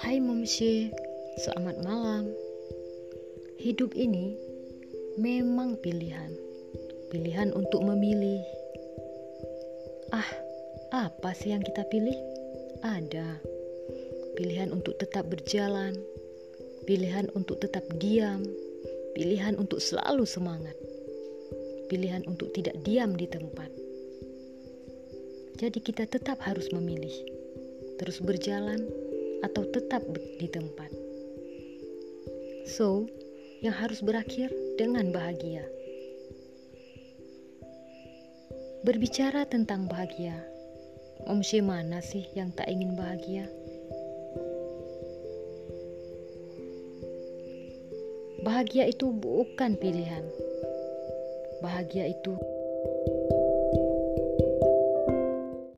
Hai Momshe, selamat malam. Hidup ini memang pilihan. Pilihan untuk memilih. Ah, apa sih yang kita pilih? Ada. Pilihan untuk tetap berjalan, pilihan untuk tetap diam, pilihan untuk selalu semangat, pilihan untuk tidak diam di tempat. Jadi kita tetap harus memilih, terus berjalan atau tetap di tempat. So, yang harus berakhir dengan bahagia. Berbicara tentang bahagia, Om She mana sih yang tak ingin bahagia? Bahagia itu bukan pilihan. Bahagia itu